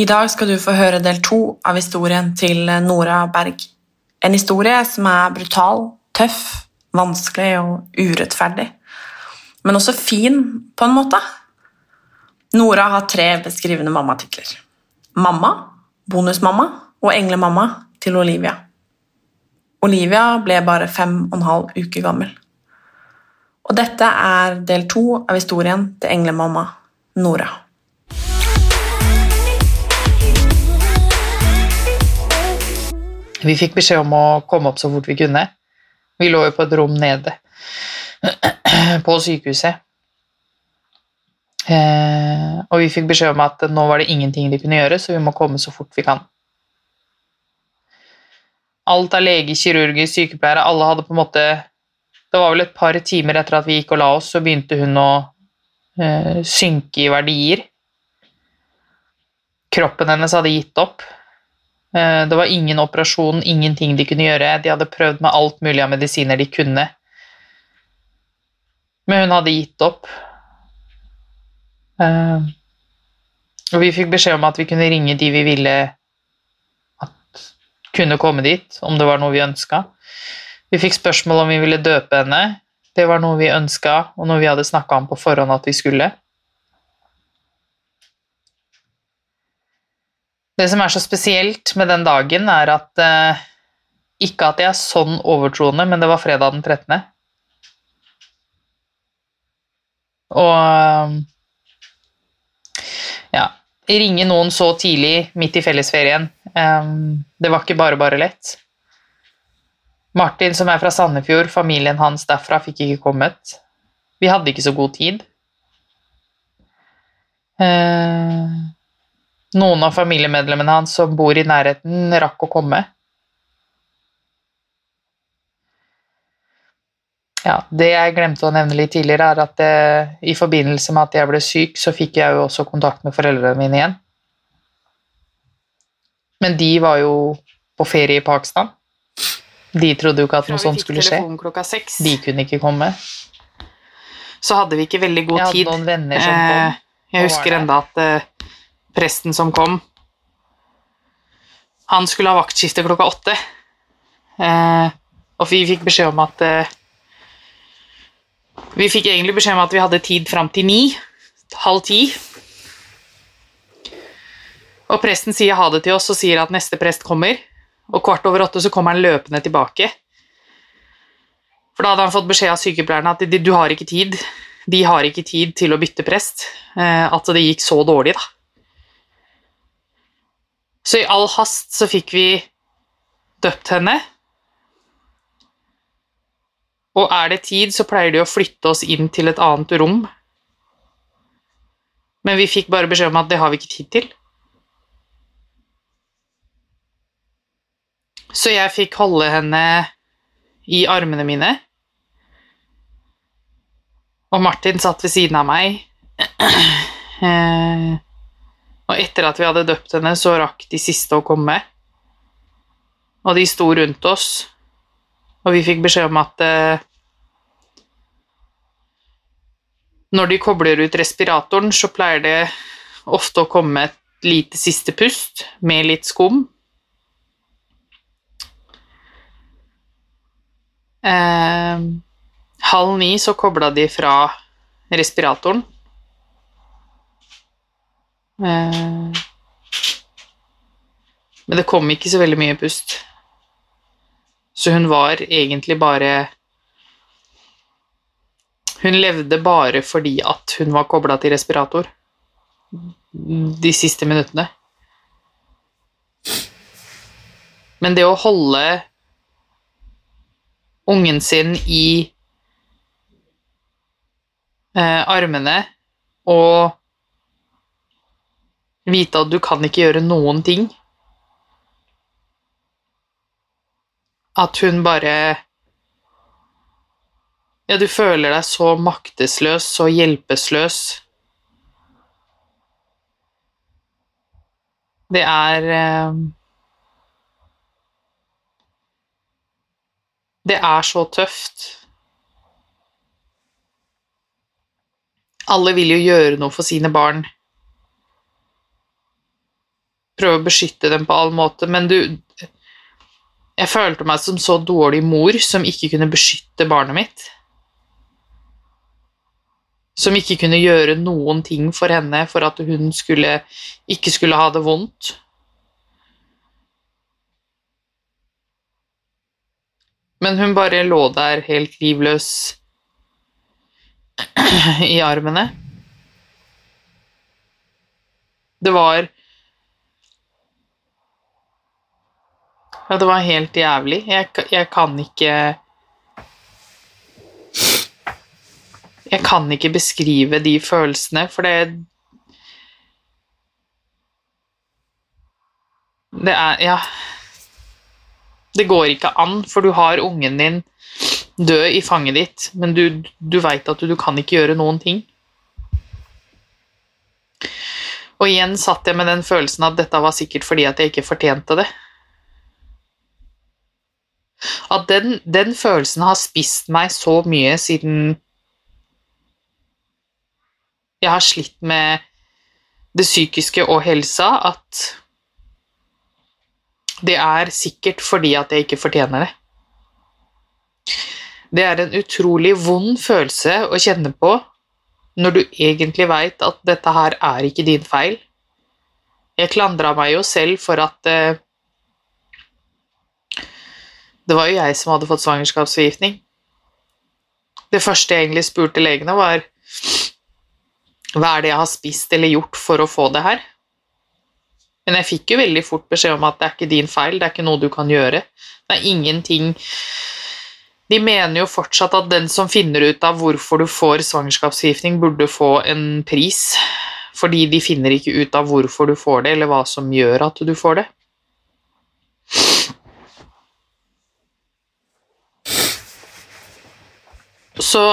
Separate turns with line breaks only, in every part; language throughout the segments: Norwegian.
I dag skal du få høre del to av historien til Nora Berg. En historie som er brutal, tøff, vanskelig og urettferdig. Men også fin, på en måte. Nora har tre beskrivende mammatitler. Mamma, bonusmamma og englemamma til Olivia. Olivia ble bare fem og en halv uke gammel. Og dette er del to av historien til englemamma Nora.
Vi fikk beskjed om å komme opp så fort vi kunne. Vi lå jo på et rom nede på sykehuset. Eh, og vi fikk beskjed om at nå var det ingenting de kunne gjøre, så vi må komme så fort vi kan. Alt av leger, kirurger, sykepleiere, alle hadde på en måte Det var vel et par timer etter at vi gikk og la oss, så begynte hun å eh, synke i verdier. Kroppen hennes hadde gitt opp. Eh, Det var ingen operasjon, ingenting de kunne gjøre. De hadde prøvd med alt mulig av medisiner de kunne. Men hun hadde gitt opp. Eh, Og vi fikk beskjed om at vi kunne ringe de vi ville at kunne komme dit, om det var noe vi ønska. Vi fikk spørsmål om vi ville døpe henne. Det var noe vi ønska, og noe vi hadde snakka om på forhånd at vi skulle. Det som er så spesielt med den dagen, er at eh, Ikke at jeg er sånn overtroende, men det var fredag den 13. Og eh, Ja. Ringe noen så tidlig, midt i fellesferien, eh, det var ikke bare bare lett. Martin, som er fra Sandefjord, familien hans derfra, fikk ikke kommet. Vi hadde ikke så god tid. Eh, noen av familiemedlemmene hans som bor i nærheten, rakk å komme. Ja, Det jeg glemte å nevne litt tidligere, er at det, i forbindelse med at jeg ble syk, så fikk jeg jo også kontakt med foreldrene mine igjen. Men de var jo på ferie i Pakistan. De trodde jo ikke at noe sånt skulle skje. De kunne ikke komme.
så hadde vi ikke veldig god tid.
Jeg hadde noen venner som
Eh,
kom.
jeg husker enda at eh, presten som kom Han skulle ha vaktskifte klokka åtte. Eh, og vi fikk beskjed om at eh, Vi fikk egentlig beskjed om at vi hadde tid fram til ni. Halv ti. Og presten sier ha det til oss og sier at neste prest kommer. Og kvart over åtte så kommer han løpende tilbake. For da hadde han fått beskjed av sykepleierne at de, du har ikke tid. De har ikke tid til å bytte prest. Eh, at det gikk så dårlig, da. Så i all hast så fikk vi døpt henne. Og er det tid, så pleier de å flytte oss inn til et annet rom. Men vi fikk bare beskjed om at det har vi ikke tid til. Så jeg fikk holde henne i armene mine. Og Martin satt ved siden av meg. Eh, og etter at vi hadde døpt henne, så rakk de siste å komme. Og de sto rundt oss, og vi fikk beskjed om at eh, når de kobler ut respiratoren, så pleier det ofte å komme et lite siste pust med litt skum.
Eh, halv ni så kobla de fra respiratoren. Eh, men det kom ikke så veldig mye pust. Så hun var egentlig bare Hun levde bare fordi at hun var kobla til respirator de siste minuttene. Men det å holde ungen sin i eh, armene og vite at du kan ikke gjøre noen ting At hun bare Ja, du føler deg så maktesløs, så hjelpeløs. Det er eh, Det er så tøft. Alle vil jo gjøre noe for sine barn. Prøve å beskytte dem på all måte, men du Jeg følte meg som så dårlig mor som ikke kunne beskytte barnet mitt. Som ikke kunne gjøre noen ting for henne for at hun skulle, ikke skulle ha det vondt. Men hun bare lå der helt livløs i armene. Det var Ja, det var helt jævlig. Jeg, jeg kan ikke Jeg kan ikke beskrive de følelsene, for det Det er Ja. Det går ikke an, for du har ungen din død i fanget ditt, men du, du veit at du, du kan ikke gjøre noen ting. Og igjen satt jeg med den følelsen at dette var sikkert fordi at jeg ikke fortjente det. At den, den følelsen har spist meg så mye siden jeg har slitt med det psykiske og helsa, at det er sikkert fordi at jeg ikke fortjener det. Det er en utrolig vond følelse å kjenne på når du egentlig veit at dette her er ikke din feil. Jeg klandra meg jo selv for at eh, Det var jo jeg som hadde fått svangerskapsforgiftning. Det første jeg egentlig spurte legene, var hva er det jeg har spist eller gjort for å få det her? Men jeg fikk jo veldig fort beskjed om at det er ikke din feil, det er ikke noe du kan gjøre. Det er ingenting De mener jo fortsatt at den som finner ut av hvorfor du får svangerskapsforgiftning, burde få en pris, fordi de finner ikke ut av hvorfor du får det, eller hva som gjør at du får det. Så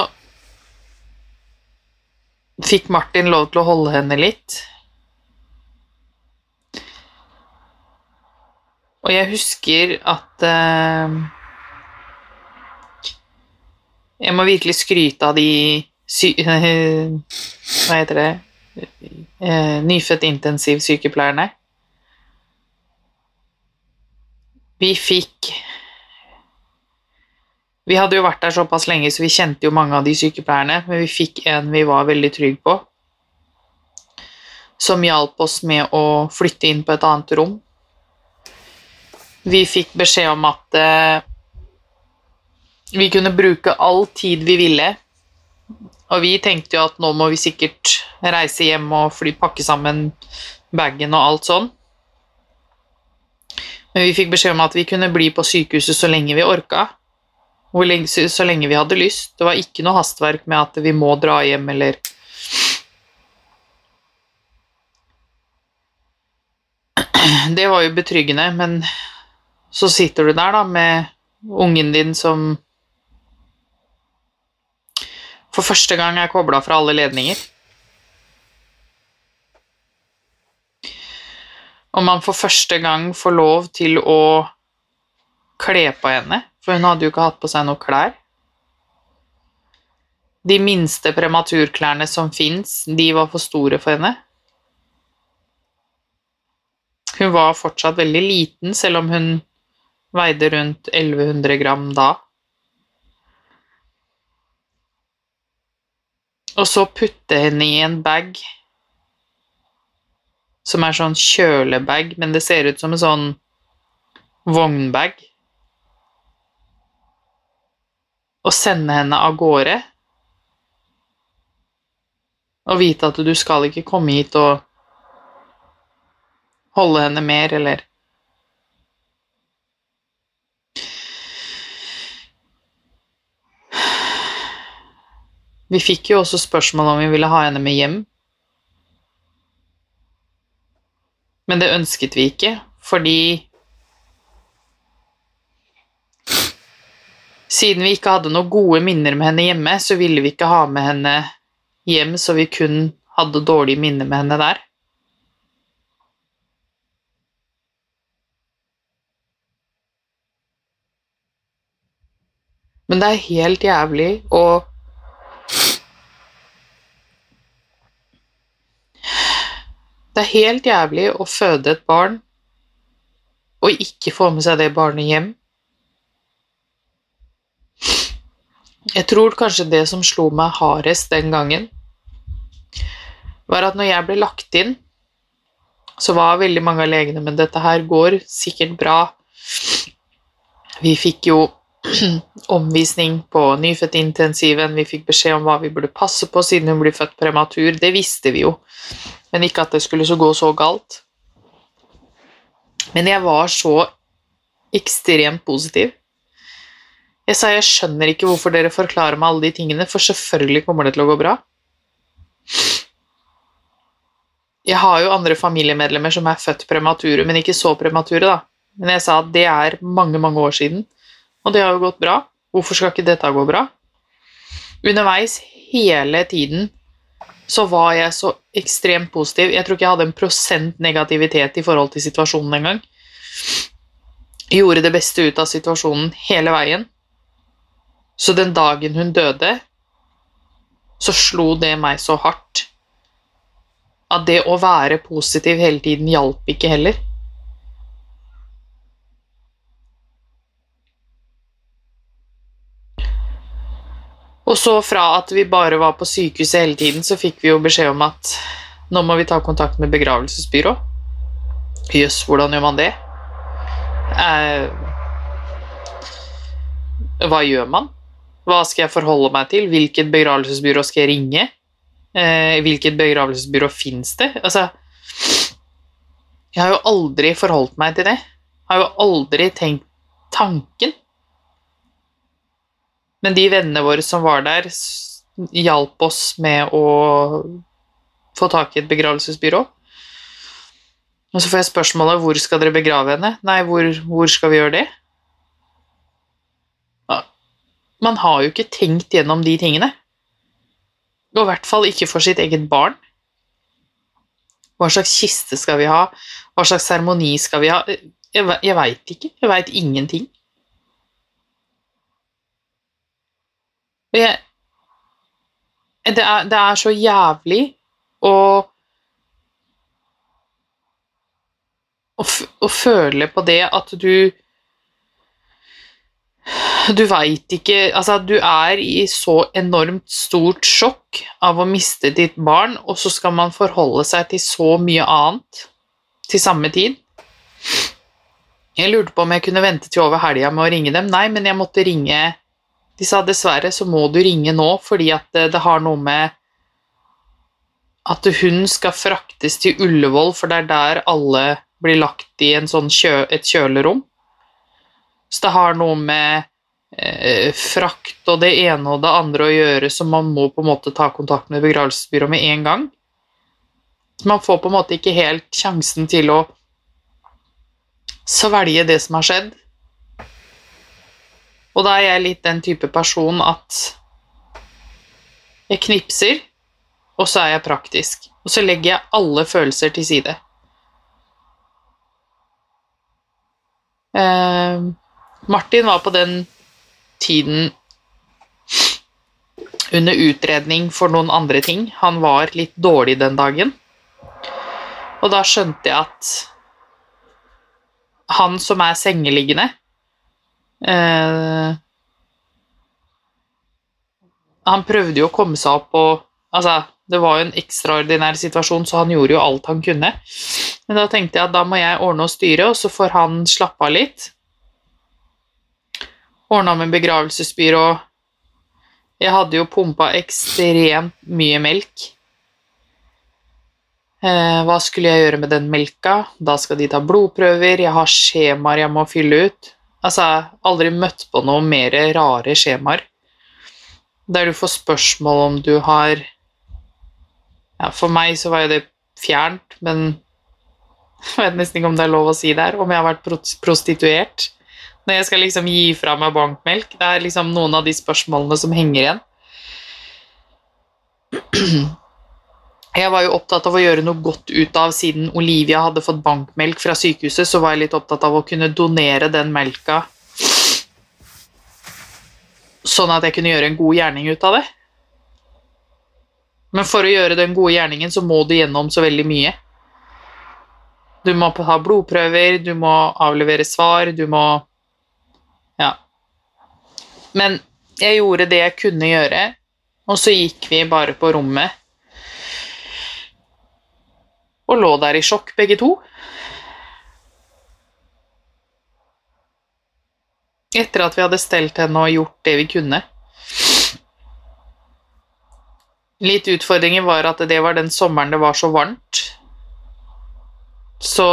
fikk Martin lov til å holde henne litt. Og jeg husker at eh, Jeg må virkelig skryte av de sy Hva heter det eh, Nyfødt intensivsykepleierne. Vi fikk Vi hadde jo vært der såpass lenge, så vi kjente jo mange av de sykepleierne, men vi fikk en vi var veldig trygge på, som hjalp oss med å flytte inn på et annet rom. Vi fikk beskjed om at eh, vi kunne bruke all tid vi ville. Og vi tenkte jo at nå må vi sikkert reise hjem og fly, pakke sammen bagen og alt sånn. Men vi fikk beskjed om at vi kunne bli på sykehuset så lenge vi orka. Lenge, så lenge vi hadde lyst. Det var ikke noe hastverk med at vi må dra hjem eller Det var jo betryggende, men så sitter du der da med ungen din som for første gang er kobla fra alle ledninger. Og man for første gang får lov til å kle på henne, for hun hadde jo ikke hatt på seg noe klær. De minste prematurklærne som fins, de var for store for henne. Hun var fortsatt veldig liten, selv om hun veide rundt 1100 gram da. Og så putte henne i en bag som er sånn kjølebag, men det ser ut som en sånn vognbag. Og sende henne av gårde. Og vite at du skal ikke komme hit og holde henne mer, eller Vi fikk jo også spørsmål om vi ville ha henne med hjem. Men det ønsket vi ikke, fordi Siden vi ikke hadde noen gode minner med henne hjemme, så ville vi ikke ha med henne hjem, så vi kun hadde dårlige minner med henne der. Men det er helt jævlig å Det er helt jævlig å føde et barn og ikke få med seg det barnet hjem. Jeg tror kanskje det som slo meg hardest den gangen, var at når jeg ble lagt inn, så var veldig mange av legene Men dette her går sikkert bra. Vi fikk jo omvisning på nyfødtintensiven, vi fikk beskjed om hva vi burde passe på siden hun ble født prematur. Det visste vi jo men ikke at det skulle så gå så galt. Men jeg var så ekstremt positiv. Jeg sa jeg skjønner ikke hvorfor dere forklarer meg alle de tingene, for selvfølgelig kommer det til å gå bra. Jeg har jo andre familiemedlemmer som er født premature, men ikke så premature, da. Men jeg sa at det er mange, mange år siden, og det har jo gått bra. Hvorfor skal ikke dette gå bra? Underveis hele tiden så var jeg så ekstremt positiv. Jeg tror ikke jeg hadde en prosent negativitet i forhold til situasjonen engang. Gjorde det beste ut av situasjonen hele veien. Så den dagen hun døde, så slo det meg så hardt at det å være positiv hele tiden hjalp ikke heller. Og så fra at vi bare var på sykehuset hele tiden, så fikk vi jo beskjed om at nå må vi ta kontakt med begravelsesbyrå. Jøss, hvordan gjør man det? Eh, hva gjør man? Hva skal jeg forholde meg til? Hvilket begravelsesbyrå skal jeg ringe? Eh, hvilket begravelsesbyrå fins det? Altså Jeg har jo aldri forholdt meg til det. Jeg har jo aldri tenkt tanken. Men de vennene våre som var der, hjalp oss med å få tak i et begravelsesbyrå. Og så får jeg spørsmålet hvor skal dere begrave henne? Nei, hvor, hvor skal vi gjøre det? Man har jo ikke tenkt gjennom de tingene. Og i hvert fall ikke for sitt eget barn. Hva slags kiste skal vi ha? Hva slags seremoni skal vi ha? Jeg, jeg veit ikke. Jeg veit ingenting. Jeg, det, er, det er så jævlig å å, føle på det at du Du veit ikke Altså, du er i så enormt stort sjokk av å miste ditt barn, og så skal man forholde seg til så mye annet til samme tid. Jeg lurte på om jeg kunne vente til over helga med å ringe dem. Nei, men jeg måtte ringe de sa dessverre så må du ringe nå fordi at det, det har noe med at hun skal fraktes til Ullevål, for det er der alle blir lagt i sånn kjø, et kjølerom. Så det har noe med eh, frakt og det ene og det andre å gjøre, så man må på en måte ta kontakt med begravelsesbyrået med en gang. Man får på en måte ikke helt sjansen til å svelge det som har skjedd. Og da er jeg litt den type person at jeg knipser, og så er jeg praktisk. Og så legger jeg alle følelser til side. Eh, Martin var på den tiden under utredning for noen andre ting. Han var litt dårlig den dagen. Og da skjønte jeg at han som er sengeliggende, Eh, han prøvde jo å komme seg opp og Altså, det var jo en ekstraordinær situasjon, så han gjorde jo alt han kunne. Men da tenkte jeg at da må jeg ordne og styre, og så får han slappe av litt. Ordna med begravelsesbyrå. Jeg hadde jo pumpa ekstremt mye melk. Eh, hva skulle jeg gjøre med den melka? Da skal de ta blodprøver, jeg har skjemaer jeg må fylle ut. Altså, jeg har aldri møtt på noe mer rare skjemaer. Der du får spørsmål om du har ja, For meg så var jo det fjernt, men jeg vet nesten ikke om det er lov å si der. Om jeg har vært prostituert. Når jeg skal liksom gi fra meg bankmelk. Det er liksom noen av de spørsmålene som henger igjen. Jeg var jo opptatt av å gjøre noe godt ut av siden Olivia hadde fått bankmelk fra sykehuset, så var jeg litt opptatt av å kunne donere den melka sånn at jeg kunne gjøre en god gjerning ut av det. Men for å gjøre den gode gjerningen så må du gjennom så veldig mye. Du må ha blodprøver, du må avlevere svar, du må. Men jeg gjorde det jeg kunne gjøre, og så gikk vi bare på rommet og lå der i sjokk, begge to. Etter at vi hadde stelt henne og gjort det vi kunne. Litt utfordringen var at det var den sommeren det var så varmt. Så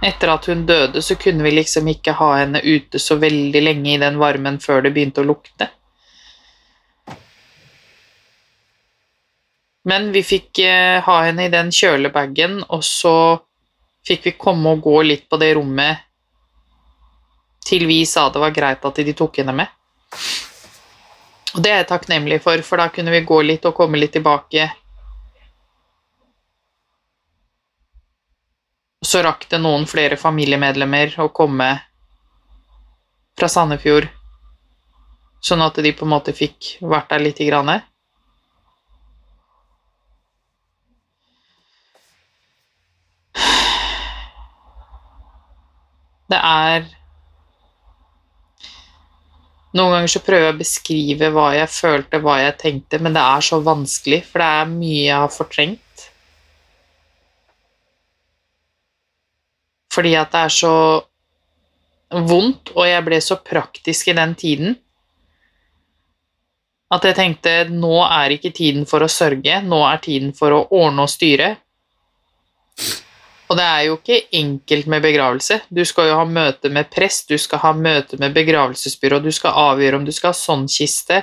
etter at hun døde, så kunne vi liksom ikke ha henne ute så veldig lenge i den varmen før det begynte å lukte. Men vi fikk eh, ha henne i den kjølebagen, og så fikk vi komme og gå litt på det rommet til vi sa det var greit at de tok henne med. Og det er jeg takknemlig for, for da kunne vi gå litt og komme litt tilbake. Så rakk det noen flere familiemedlemmer å komme fra Sandefjord, sånn at de på en måte fikk vært der lite grann. Det er noen ganger så prøver jeg å beskrive hva jeg følte, hva jeg tenkte, men det er så vanskelig, for det er mye jeg har fortrengt. Fordi at det er så vondt, og jeg ble så praktisk i den tiden at jeg tenkte nå er ikke tiden for å sørge, nå er tiden for å ordne og styre. Og det er jo ikke enkelt med begravelse. Du skal jo ha møte med prest, du skal ha møte med begravelsesbyrå, du skal avgjøre om du skal ha sånn kiste,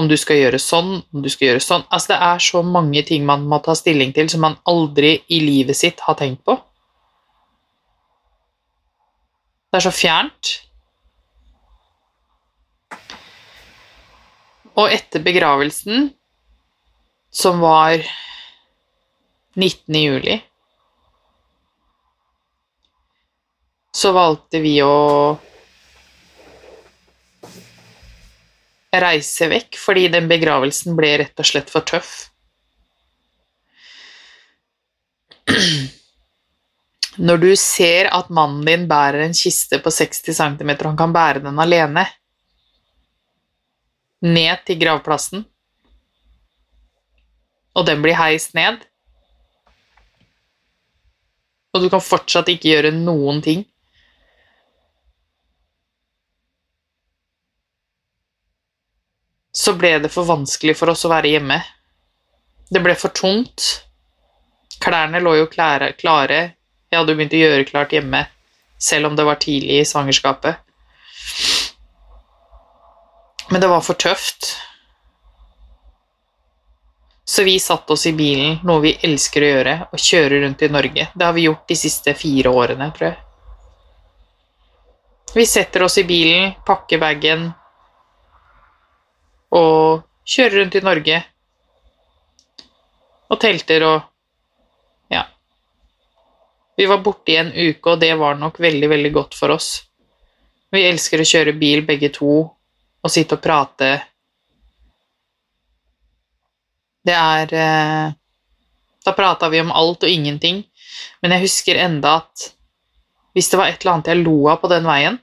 om du skal gjøre sånn, om du skal gjøre sånn Altså, det er så mange ting man må ta stilling til som man aldri i livet sitt har tenkt på. Det er så fjernt. Og etter begravelsen, som var 19. juli så valgte vi å reise vekk, fordi den begravelsen ble rett og slett for tøff. Når du ser at mannen din bærer en kiste på 60 cm, og han kan bære den alene ned til gravplassen, og den blir heist ned, og du kan fortsatt ikke gjøre noen ting så ble det for vanskelig for oss å være hjemme. Det ble for tungt. Klærne lå jo klare. Jeg hadde jo begynt å gjøre klart hjemme, selv om det var tidlig i svangerskapet. Men det var for tøft. Så vi satte oss i bilen, noe vi elsker å gjøre, og kjøre rundt i Norge. Det har vi gjort de siste fire årene, tror jeg. Vi setter oss i bilen, pakker bagen, og kjører rundt i Norge og telter og. Vi var borte i en uke, og det var nok veldig, veldig godt for oss. Vi elsker å kjøre bil begge to og sitte og prate. Det er eh, Da prata vi om alt og ingenting, men jeg husker enda at hvis det var et eller annet jeg lo av på den veien,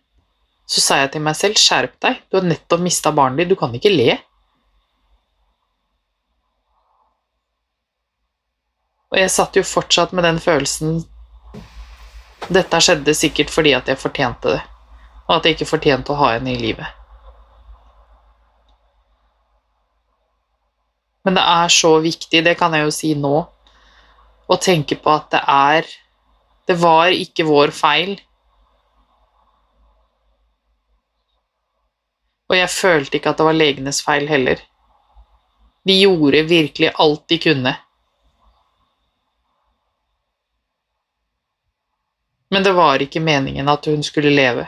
så sa jeg til meg selv skjerp deg, du har nettopp mista barnet ditt, du kan ikke le. Og jeg satt jo fortsatt med den følelsen Dette skjedde sikkert fordi at jeg fortjente det, og at jeg ikke fortjente å ha henne i livet. Men det er så viktig, det kan jeg jo si nå, å tenke på at det er Det var ikke vår feil. Og jeg følte ikke at det var legenes feil heller. De gjorde virkelig alt de kunne. Men det var ikke meningen at hun skulle leve.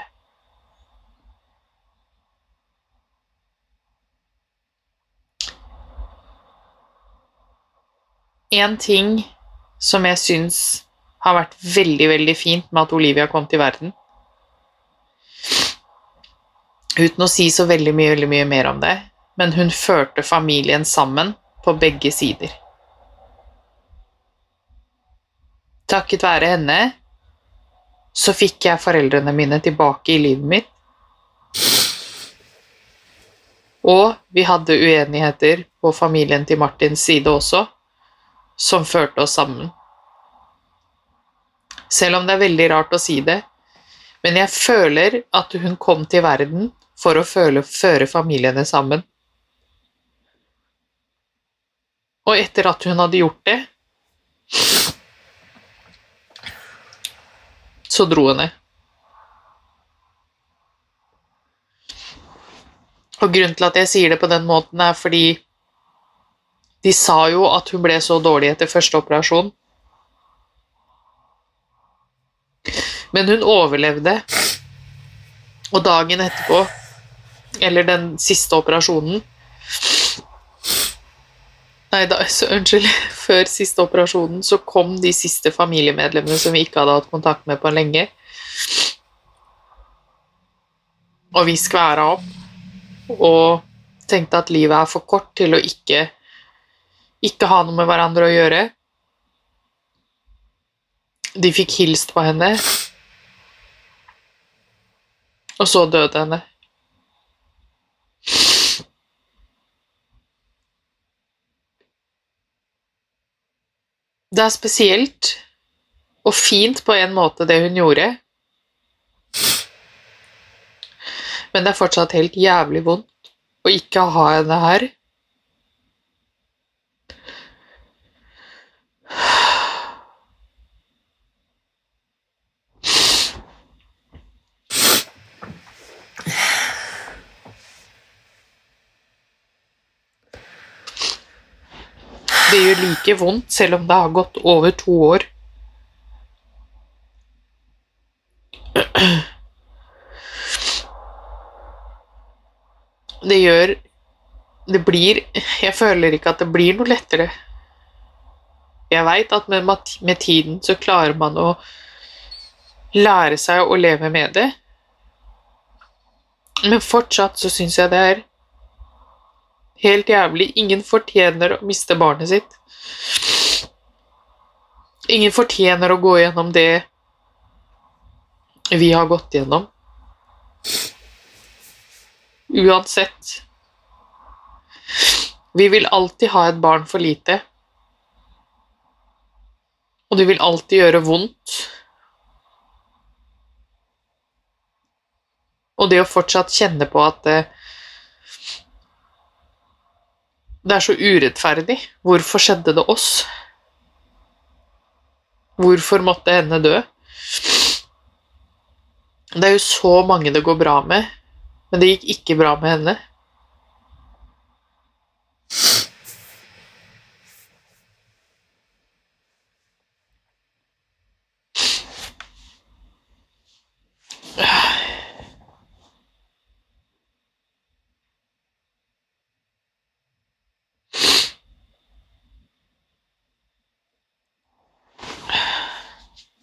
En ting som jeg syns har vært veldig, veldig fint med at Olivia kom til verden Uten å si så veldig mye, veldig mye mer om det, men hun førte familien sammen på begge sider. Takket være henne så fikk jeg foreldrene mine tilbake i livet mitt. Og vi hadde uenigheter på familien til Martins side også, som førte oss sammen. Selv om det er veldig rart å si det, men jeg føler at hun kom til verden for å føle, føre familiene sammen. Og etter at hun hadde gjort det, så dro henne. Og grunnen til at jeg sier det på den måten, er fordi de sa jo at hun ble så dårlig etter første operasjon. Men hun overlevde, og dagen etterpå, eller den siste operasjonen Nei, da, så, unnskyld. Før siste operasjonen så kom de siste familiemedlemmene som vi ikke hadde hatt kontakt med på lenge. Og vi skværa opp og tenkte at livet er for kort til å ikke, ikke ha noe med hverandre å gjøre. De fikk hilst på henne, og så døde henne. Det er spesielt og fint på en måte, det hun gjorde. Men det er fortsatt helt jævlig vondt å ikke ha henne her. Det gjør like vondt selv om det har gått over to år. Det gjør Det blir Jeg føler ikke at det blir noe lettere. Jeg veit at med, med tiden så klarer man å lære seg å leve med det. Men fortsatt så syns jeg det er Helt jævlig. Ingen fortjener å miste barnet sitt. Ingen fortjener å gå gjennom det vi har gått gjennom. Uansett. Vi vil alltid ha et barn for lite. Og det vil alltid gjøre vondt. Og det å fortsatt kjenne på at det er så urettferdig. Hvorfor skjedde det oss? Hvorfor måtte henne dø? Det er jo så mange det går bra med, men det gikk ikke bra med henne.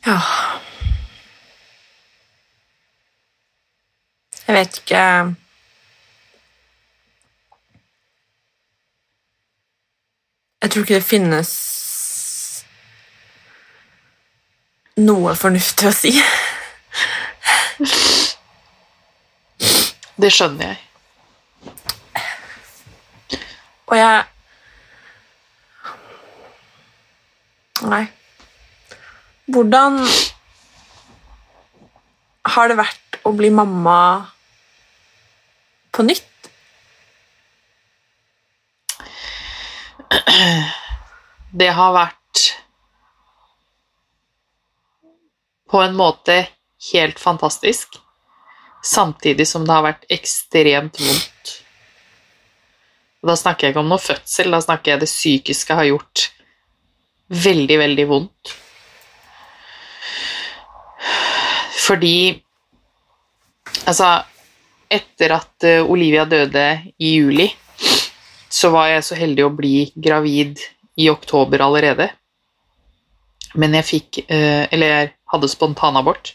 Ja Jeg vet ikke Jeg tror ikke det finnes noe fornuftig å si.
Det skjønner jeg.
Og jeg Nei. Hvordan har det vært å bli mamma på nytt?
Det har vært på en måte helt fantastisk, samtidig som det har vært ekstremt vondt. Og da snakker jeg ikke om noe fødsel, da snakker jeg det psykiske har gjort veldig, veldig vondt. Fordi Altså, etter at eh, Olivia døde i juli, så var jeg så heldig å bli gravid i oktober allerede. Men jeg fikk eh, Eller jeg hadde spontanabort.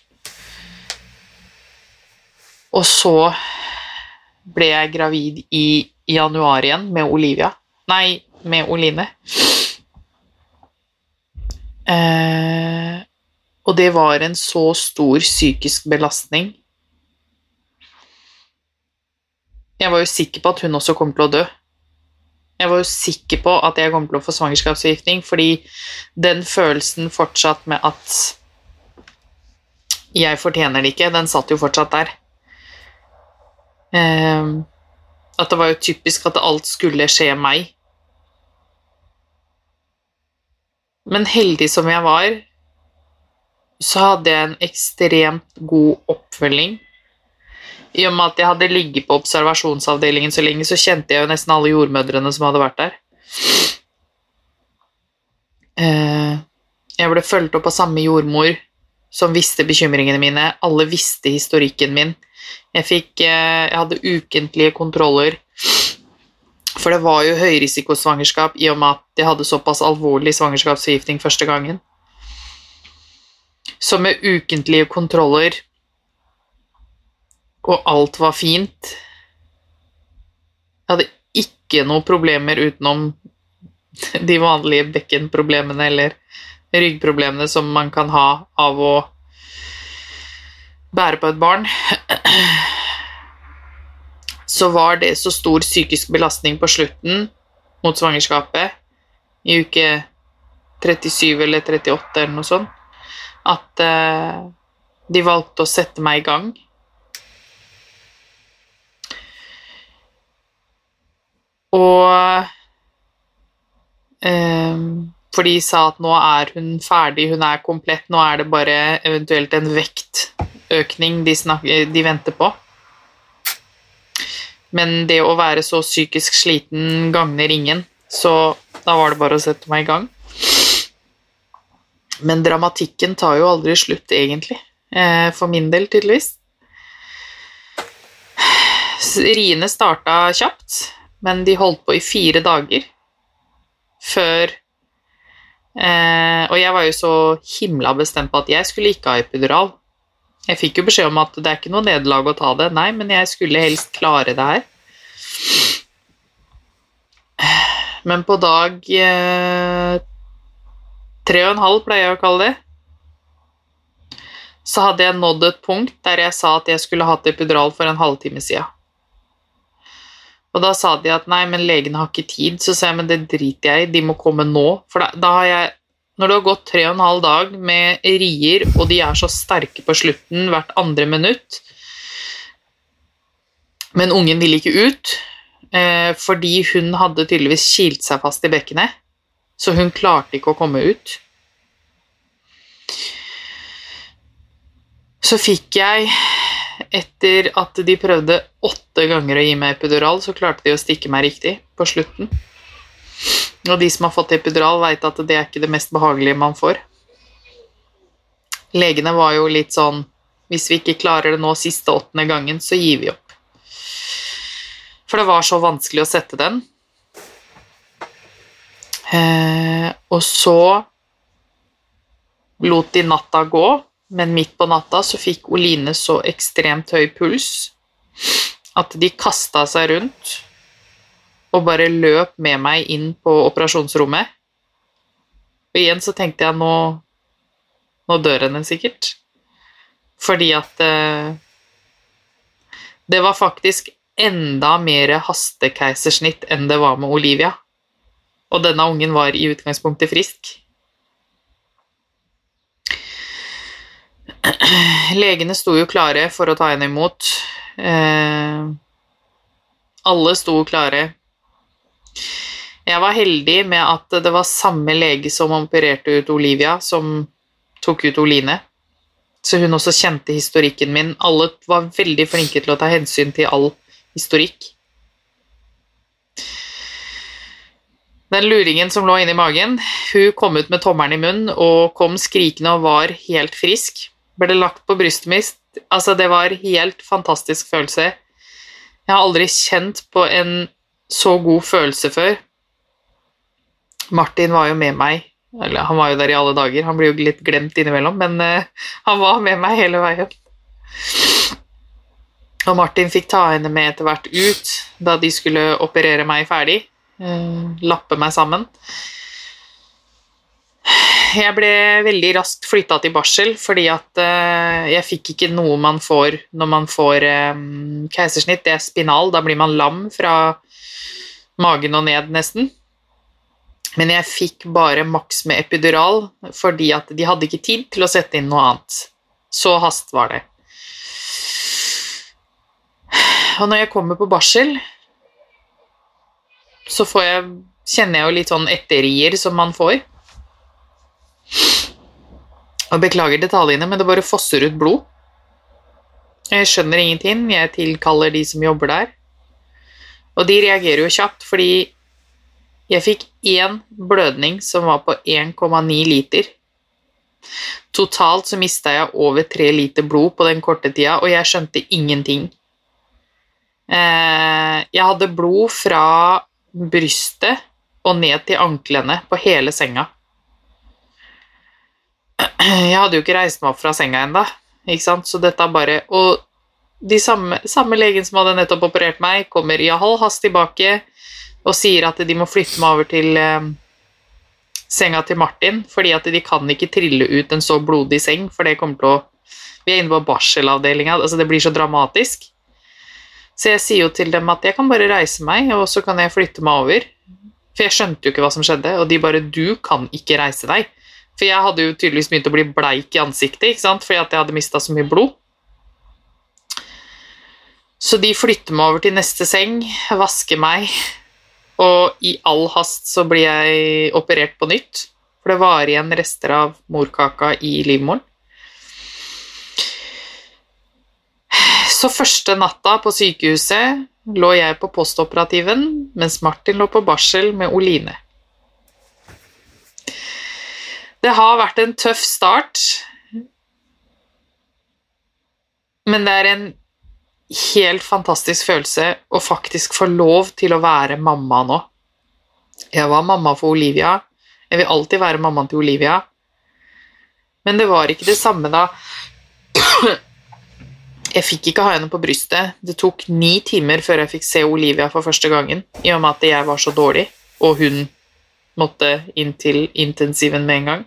Og så ble jeg gravid i januar igjen med Olivia. Nei, med Oline. Eh, og det var en så stor psykisk belastning. Jeg var jo sikker på at hun også kom til å dø. Jeg var jo sikker på at jeg kom til å få svangerskapsforgiftning, fordi den følelsen fortsatt med at jeg fortjener det ikke, den satt jo fortsatt der. Eh, at det var jo typisk at alt skulle skje meg. Men heldig som jeg var, så hadde jeg en ekstremt god oppfølging. I og med at jeg hadde ligget på observasjonsavdelingen så lenge, så kjente jeg jo nesten alle jordmødrene som hadde vært der. Eh, jeg ble fulgt opp av samme jordmor som visste bekymringene mine. Alle visste historikken min. Jeg, fikk, eh, jeg hadde ukentlige kontroller. For det var jo høyrisikosvangerskap i og med at jeg hadde såpass alvorlig svangerskapsforgiftning første gangen. Så med ukentlige kontroller, og alt var fint Jeg hadde ikke noen problemer utenom de vanlige bekkenproblemene eller ryggproblemene som man kan ha av å bære på et barn så var det så stor psykisk belastning på slutten mot svangerskapet, i uke 37 eller 38 eller noe sånt, at eh, de valgte å sette meg i gang. Og eh, For de sa at nå er hun ferdig, hun er komplett, nå er det bare eventuelt en vektøkning de, snakker, de venter på. Men det å være så psykisk sliten gagner ingen, så da var det bare å sette meg i gang. Men dramatikken tar jo aldri slutt, egentlig. Eh, for min del, tydeligvis. Riene starta kjapt, men de holdt på i fire dager før eh, Og jeg var jo så himla bestemt på at jeg skulle ikke ha epidural. Jeg fikk jo beskjed om at det er ikke noe nederlag å ta det. Nei, men jeg skulle helst klare det her. Men på dag eh, tre og en halv, pleier jeg å kalle det, så hadde jeg nådd et punkt der jeg sa at jeg skulle hatt epidural for en halvtime siden. Og da sa de at nei, men legene har ikke tid. Så sa jeg men det driter jeg i, de må komme nå. For da, da har jeg når det har gått tre og en halv dag med rier, og de er så sterke på slutten hvert andre minutt Men ungen ville ikke ut, eh, fordi hun hadde tydeligvis kilt seg fast i bekkenet. Så hun klarte ikke å komme ut. Så fikk jeg, etter at de prøvde åtte ganger å gi meg epidural, så klarte de å stikke meg riktig på slutten. Og de som har fått epidural, veit at det er ikke det mest behagelige man får. Legene var jo litt sånn Hvis vi ikke klarer det nå siste åttende gangen, så gir vi opp. For det var så vanskelig å sette den. Eh, og så lot de natta gå, men midt på natta så fikk Oline så ekstremt høy puls at de kasta seg rundt og bare løp med meg inn på operasjonsrommet. Og igjen så tenkte jeg nå Nå dør henne sikkert. Fordi at eh, Det var faktisk enda mer hastekeisersnitt enn det var med Olivia. Og denne ungen var i utgangspunktet frisk. Legene sto jo klare for å ta henne imot. Eh, alle sto klare. Jeg var heldig med at det var samme lege som opererte ut Olivia, som tok ut Oline. Så hun også kjente historikken min. Alle var veldig flinke til å ta hensyn til all historikk. Den luringen som lå inni magen, hun kom ut med tommelen i munnen og kom skrikende og var helt frisk. Ble lagt på brystet mitt. Altså, det var helt fantastisk følelse. Jeg har aldri kjent på en så god følelse før. Martin var jo med meg, eller han var jo der i alle dager, han blir jo litt glemt innimellom, men uh, han var med meg hele veien. Og Martin fikk ta henne med etter hvert ut da de skulle operere meg ferdig, uh, lappe meg sammen. Jeg ble veldig raskt flytta til barsel fordi at uh, jeg fikk ikke noe man får når man får um, keisersnitt. Det er spinal. Da blir man lam fra magen og ned, nesten. Men jeg fikk bare maks med epidural fordi at de hadde ikke tid til å sette inn noe annet. Så hast var det. Og når jeg kommer på barsel, så jeg, kjenner jeg jo litt sånn etterrier som man får. Og beklager detaljene, men det bare fosser ut blod. Jeg skjønner ingenting. Jeg tilkaller de som jobber der. Og de reagerer jo kjapt, fordi jeg fikk én blødning som var på 1,9 liter. Totalt så mista jeg over 3 liter blod på den korte tida, og jeg skjønte ingenting. Eh, jeg hadde blod fra brystet og ned til anklene på hele senga. Jeg hadde jo ikke reist meg opp fra senga ennå, så dette er bare Og de samme, samme legen som hadde nettopp operert meg, kommer i halv hast tilbake og sier at de må flytte meg over til eh, senga til Martin, fordi at de kan ikke trille ut en så blodig seng, for det kommer til å Vi er inne på barselavdelinga, altså det blir så dramatisk. Så jeg sier jo til dem at jeg kan bare reise meg, og så kan jeg flytte meg over. For jeg skjønte jo ikke hva som skjedde, og de bare 'Du kan ikke reise deg'. For jeg hadde jo tydeligvis begynt å bli bleik i ansiktet, ikke sant? fordi at jeg hadde mista så mye blod. Så de flytter meg over til neste seng, vasker meg, og i all hast så blir jeg operert på nytt, for det var igjen rester av morkaka i livmoren. Så første natta på sykehuset lå jeg på postoperativen, mens Martin lå på barsel med Oline. Det har vært en tøff start, men det er en helt fantastisk følelse å faktisk få lov til å være mamma nå. Jeg var mamma for Olivia. Jeg vil alltid være mammaen til Olivia. Men det var ikke det samme da Jeg fikk ikke ha henne på brystet. Det tok ni timer før jeg fikk se Olivia for første gangen, i og med at jeg var så dårlig, og hun måtte inn til intensiven med en gang.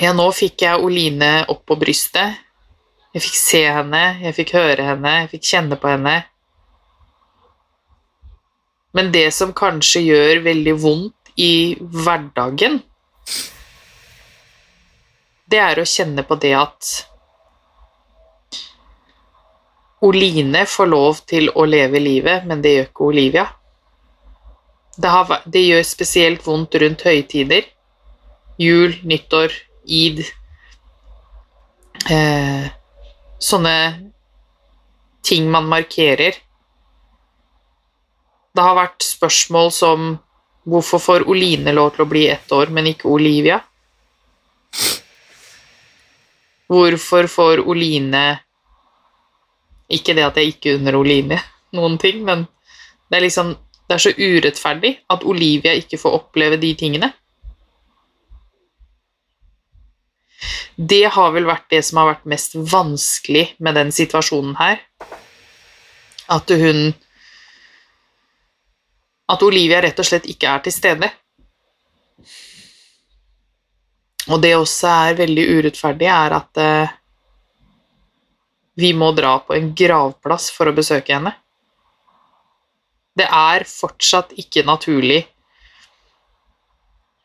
Ja, nå fikk jeg Oline opp på brystet, jeg fikk se henne, jeg fikk høre henne, jeg fikk kjenne på henne. Men det som kanskje gjør veldig vondt i hverdagen, det er å kjenne på det at Oline får lov til å leve livet, men det gjør ikke Olivia. Det, har, det gjør spesielt vondt rundt høytider. Jul, nyttår, id. Eh, sånne ting man markerer. Det har vært spørsmål som hvorfor får Oline lov til å bli ett år, men ikke Olivia? Hvorfor får Oline Ikke det at jeg ikke unner Oline noen ting, men det er liksom Det er så urettferdig at Olivia ikke får oppleve de tingene. Det har vel vært det som har vært mest vanskelig med den situasjonen her. At hun At Olivia rett og slett ikke er til stede. Og det også er veldig urettferdig, er at eh, vi må dra på en gravplass for å besøke henne. Det er fortsatt ikke naturlig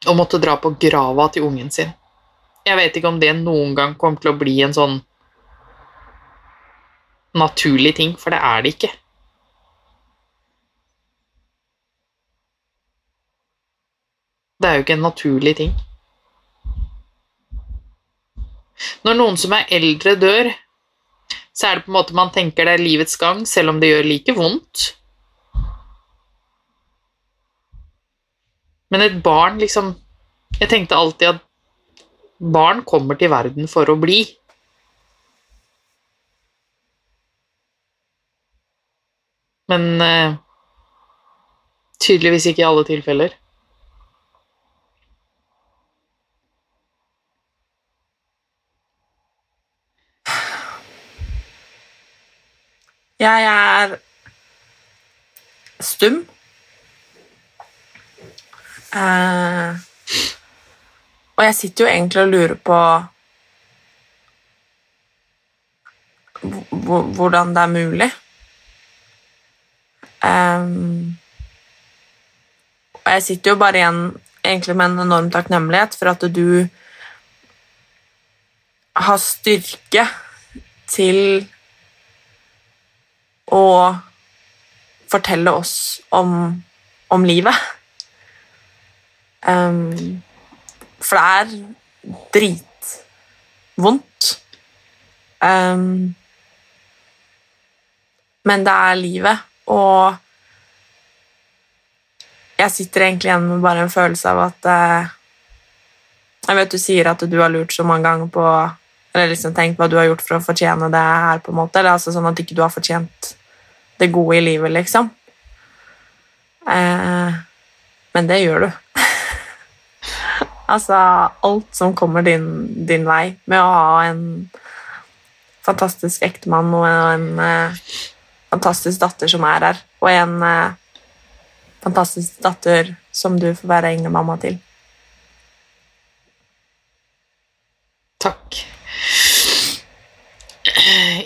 å måtte dra på grava til ungen sin. Jeg vet ikke om det noen gang kommer til å bli en sånn naturlig ting, for det er det ikke. Det er jo ikke en naturlig ting. Når noen som er eldre, dør, så er det på en måte man tenker det er livets gang, selv om det gjør like vondt. Men et barn, liksom Jeg tenkte alltid at barn kommer til verden for å bli. Men eh, tydeligvis ikke i alle tilfeller.
Jeg er stum. Eh, og jeg sitter jo egentlig og lurer på hvordan det er mulig. Um, og jeg sitter jo bare igjen egentlig med en enorm takknemlighet for at du har styrke til å fortelle oss om, om livet. Ehm, for det er dritvondt. Um, men det er livet, og jeg sitter egentlig igjen med bare en følelse av at uh, Jeg vet du sier at du har lurt så mange ganger på Eller liksom tenkt hva du har gjort for å fortjene det her, på en måte. Eller altså sånn at ikke du har fortjent det gode i livet, liksom. Eh, men det gjør du. Altså alt som kommer din, din vei, med å ha en fantastisk ektemann og en eh, fantastisk datter som er her, og en eh, fantastisk datter som du får være englemamma til.
Takk.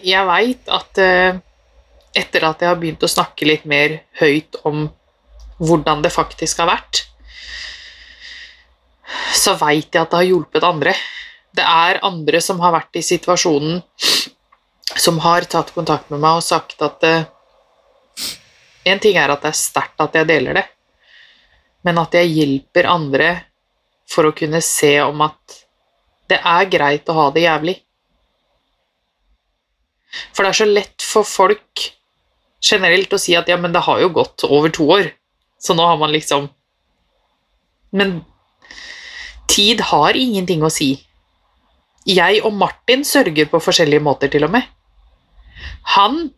Jeg veit at eh, etter at jeg har begynt å snakke litt mer høyt om hvordan det faktisk har vært, så veit jeg at det har hjulpet andre. Det er andre som har vært i situasjonen, som har tatt kontakt med meg og sagt at eh, En ting er at det er sterkt at jeg deler det, men at jeg hjelper andre for å kunne se om at det er greit å ha det jævlig. For det er så lett for folk generelt å si at ja, men det har jo gått over to år, så nå har man liksom Men tid har ingenting å si. Jeg og Martin sørger på forskjellige måter, til og med. Han,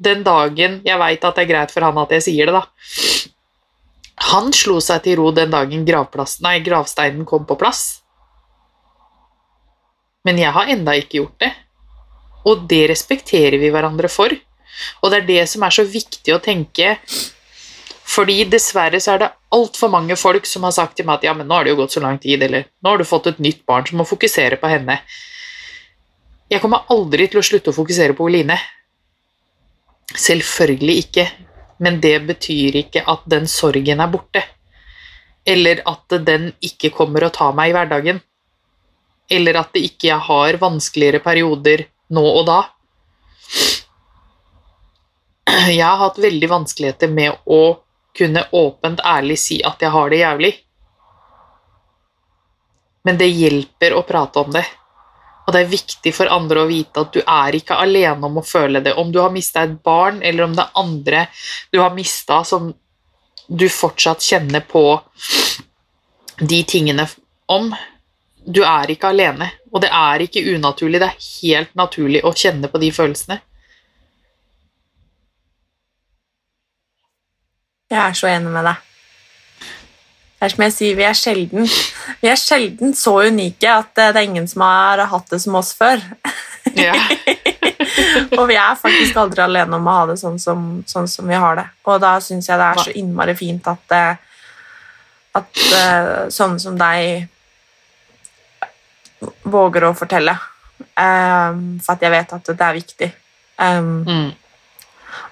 den dagen Jeg veit at det er greit for han at jeg sier det, da. Han slo seg til ro den dagen nei, gravsteinen kom på plass. Men jeg har enda ikke gjort det. Og det respekterer vi hverandre for. Og det er det som er så viktig å tenke. Fordi dessverre så er det altfor mange folk som har sagt til meg at ja, men nå har det jo gått så lang tid, eller nå har du fått et nytt barn som må fokusere på henne. Jeg kommer aldri til å slutte å fokusere på Oline. Selvfølgelig ikke, men det betyr ikke at den sorgen er borte. Eller at den ikke kommer å ta meg i hverdagen. Eller at det ikke jeg har vanskeligere perioder nå og da. Jeg har hatt veldig vanskeligheter med å kunne åpent ærlig si at jeg har det jævlig. Men det hjelper å prate om det. Og det er viktig for andre å vite at du er ikke alene om å føle det. Om du har mista et barn, eller om det er andre du har mista som du fortsatt kjenner på de tingene om. Du er ikke alene, og det er ikke unaturlig. Det er helt naturlig å kjenne på de følelsene.
Jeg er så enig med deg. Det er som jeg sier, vi er sjelden, vi er sjelden så unike at det er ingen som har hatt det som oss før.
Ja.
og vi er faktisk aldri alene om å ha det sånn som, sånn som vi har det. Og da syns jeg det er så innmari fint at, eh, at eh, sånne som deg våger å fortelle. Um, for at jeg vet at det er viktig. Um,
Mm.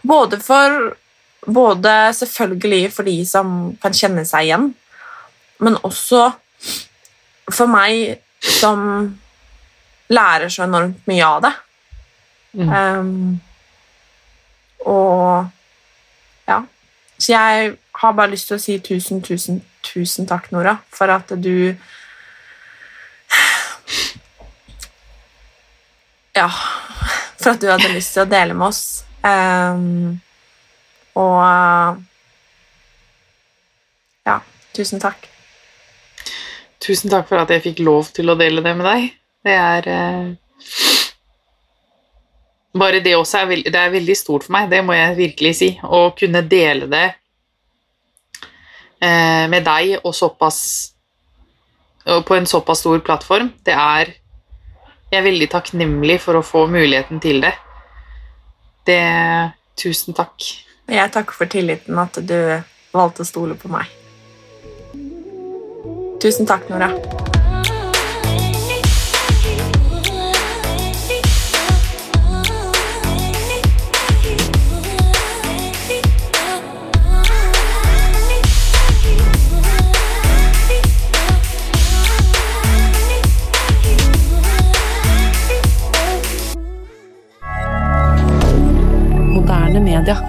både for Både selvfølgelig for de som kan kjenne seg igjen, men også for meg som lærer så enormt mye av det. Um, og ja. Så jeg har bare lyst til å si tusen, tusen, tusen takk, Nora, for at du Ja. For at du hadde lyst til å dele med oss. Um, og Ja, tusen takk.
Tusen takk for at jeg fikk lov til å dele det med deg. Det er eh, Bare det også er, det er veldig stort for meg, det må jeg virkelig si. Å kunne dele det eh, med deg og såpass og på en såpass stor plattform, det er Jeg er veldig takknemlig for å få muligheten til det. Det Tusen takk.
Jeg takker for tilliten, at du valgte å stole på meg. Tusen takk, Nora. D'accord.